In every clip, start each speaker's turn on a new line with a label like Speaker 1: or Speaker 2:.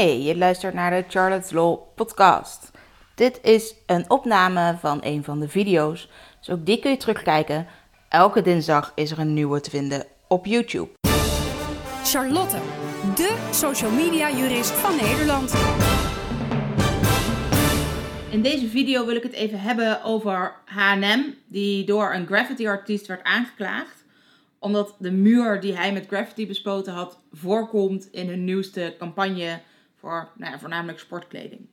Speaker 1: Hey, je luistert naar de Charlotte's Law podcast. Dit is een opname van een van de video's, dus ook die kun je terugkijken. Elke dinsdag is er een nieuwe te vinden op YouTube.
Speaker 2: Charlotte, de social media jurist van Nederland.
Speaker 1: In deze video wil ik het even hebben over H&M, die door een graffiti-artiest werd aangeklaagd omdat de muur die hij met graffiti bespoten had voorkomt in hun nieuwste campagne voor nou voornamelijk sportkleding.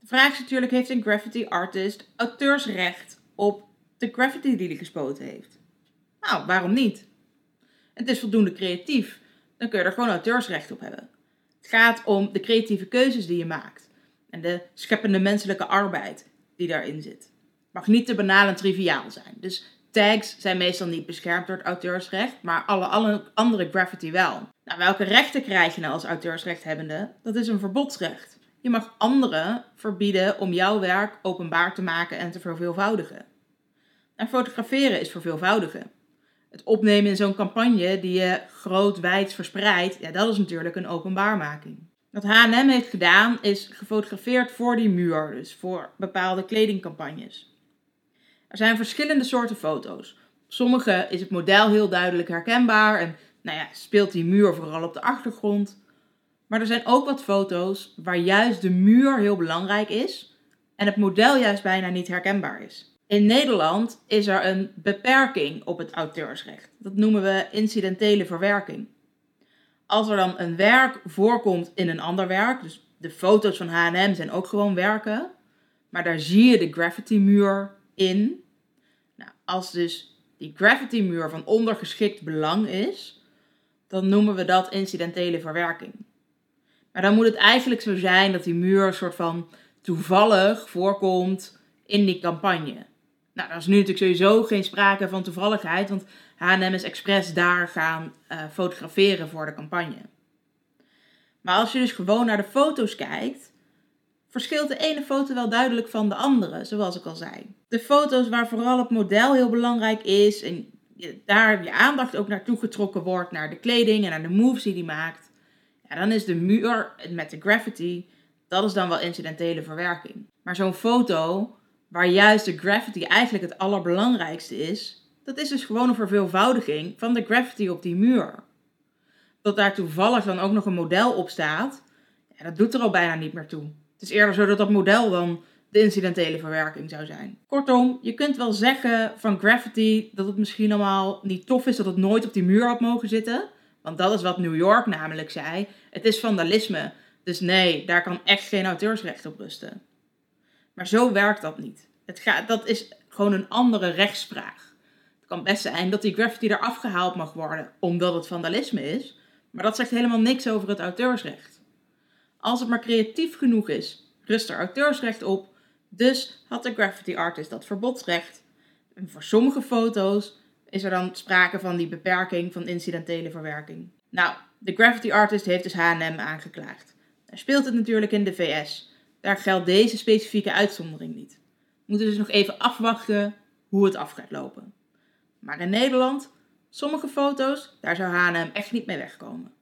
Speaker 1: De vraag is natuurlijk, heeft een graffiti artist auteursrecht op de graffiti die hij gespoten heeft? Nou, waarom niet? Het is voldoende creatief. Dan kun je er gewoon auteursrecht op hebben. Het gaat om de creatieve keuzes die je maakt. En de scheppende menselijke arbeid die daarin zit. Het mag niet te banaal en triviaal zijn. Dus tags zijn meestal niet beschermd door het auteursrecht, maar alle, alle andere graffiti wel. Nou, welke rechten krijg je nou als auteursrechthebbende? Dat is een verbodsrecht. Je mag anderen verbieden om jouw werk openbaar te maken en te verveelvoudigen. En fotograferen is verveelvoudigen. Het opnemen in zo'n campagne die je groot-wijd verspreidt, ja, dat is natuurlijk een openbaarmaking. Wat H&M heeft gedaan is gefotografeerd voor die muur, dus voor bepaalde kledingcampagnes. Er zijn verschillende soorten foto's. sommige is het model heel duidelijk herkenbaar en nou ja, speelt die muur vooral op de achtergrond. Maar er zijn ook wat foto's waar juist de muur heel belangrijk is en het model juist bijna niet herkenbaar is. In Nederland is er een beperking op het auteursrecht. Dat noemen we incidentele verwerking. Als er dan een werk voorkomt in een ander werk, dus de foto's van H&M zijn ook gewoon werken, maar daar zie je de graffiti muur in, als dus die gravity muur van ondergeschikt belang is, dan noemen we dat incidentele verwerking. Maar dan moet het eigenlijk zo zijn dat die muur een soort van toevallig voorkomt in die campagne. Nou, dat is nu natuurlijk sowieso geen sprake van toevalligheid, want H&M is expres daar gaan uh, fotograferen voor de campagne. Maar als je dus gewoon naar de foto's kijkt, verschilt de ene foto wel duidelijk van de andere, zoals ik al zei. De foto's waar vooral het model heel belangrijk is en daar je aandacht ook naartoe getrokken wordt, naar de kleding en naar de moves die hij maakt, ja, dan is de muur met de graffiti, dat is dan wel incidentele verwerking. Maar zo'n foto waar juist de graffiti eigenlijk het allerbelangrijkste is, dat is dus gewoon een verveelvoudiging van de graffiti op die muur. Dat daar toevallig dan ook nog een model op staat, ja, dat doet er al bijna niet meer toe. Het is eerder zo dat dat model dan de incidentele verwerking zou zijn. Kortom, je kunt wel zeggen van graffiti dat het misschien allemaal niet tof is dat het nooit op die muur had mogen zitten. Want dat is wat New York namelijk zei. Het is vandalisme. Dus nee, daar kan echt geen auteursrecht op rusten. Maar zo werkt dat niet. Het dat is gewoon een andere rechtsvraag. Het kan best zijn dat die graffiti eraf gehaald mag worden omdat het vandalisme is. Maar dat zegt helemaal niks over het auteursrecht. Als het maar creatief genoeg is, rust er auteursrecht op. Dus had de graffiti artist dat verbodsrecht. En voor sommige foto's is er dan sprake van die beperking van incidentele verwerking. Nou, de graffiti artist heeft dus H&M aangeklaagd. Daar speelt het natuurlijk in de VS. Daar geldt deze specifieke uitzondering niet. We moeten dus nog even afwachten hoe het af gaat lopen. Maar in Nederland, sommige foto's, daar zou H&M echt niet mee wegkomen.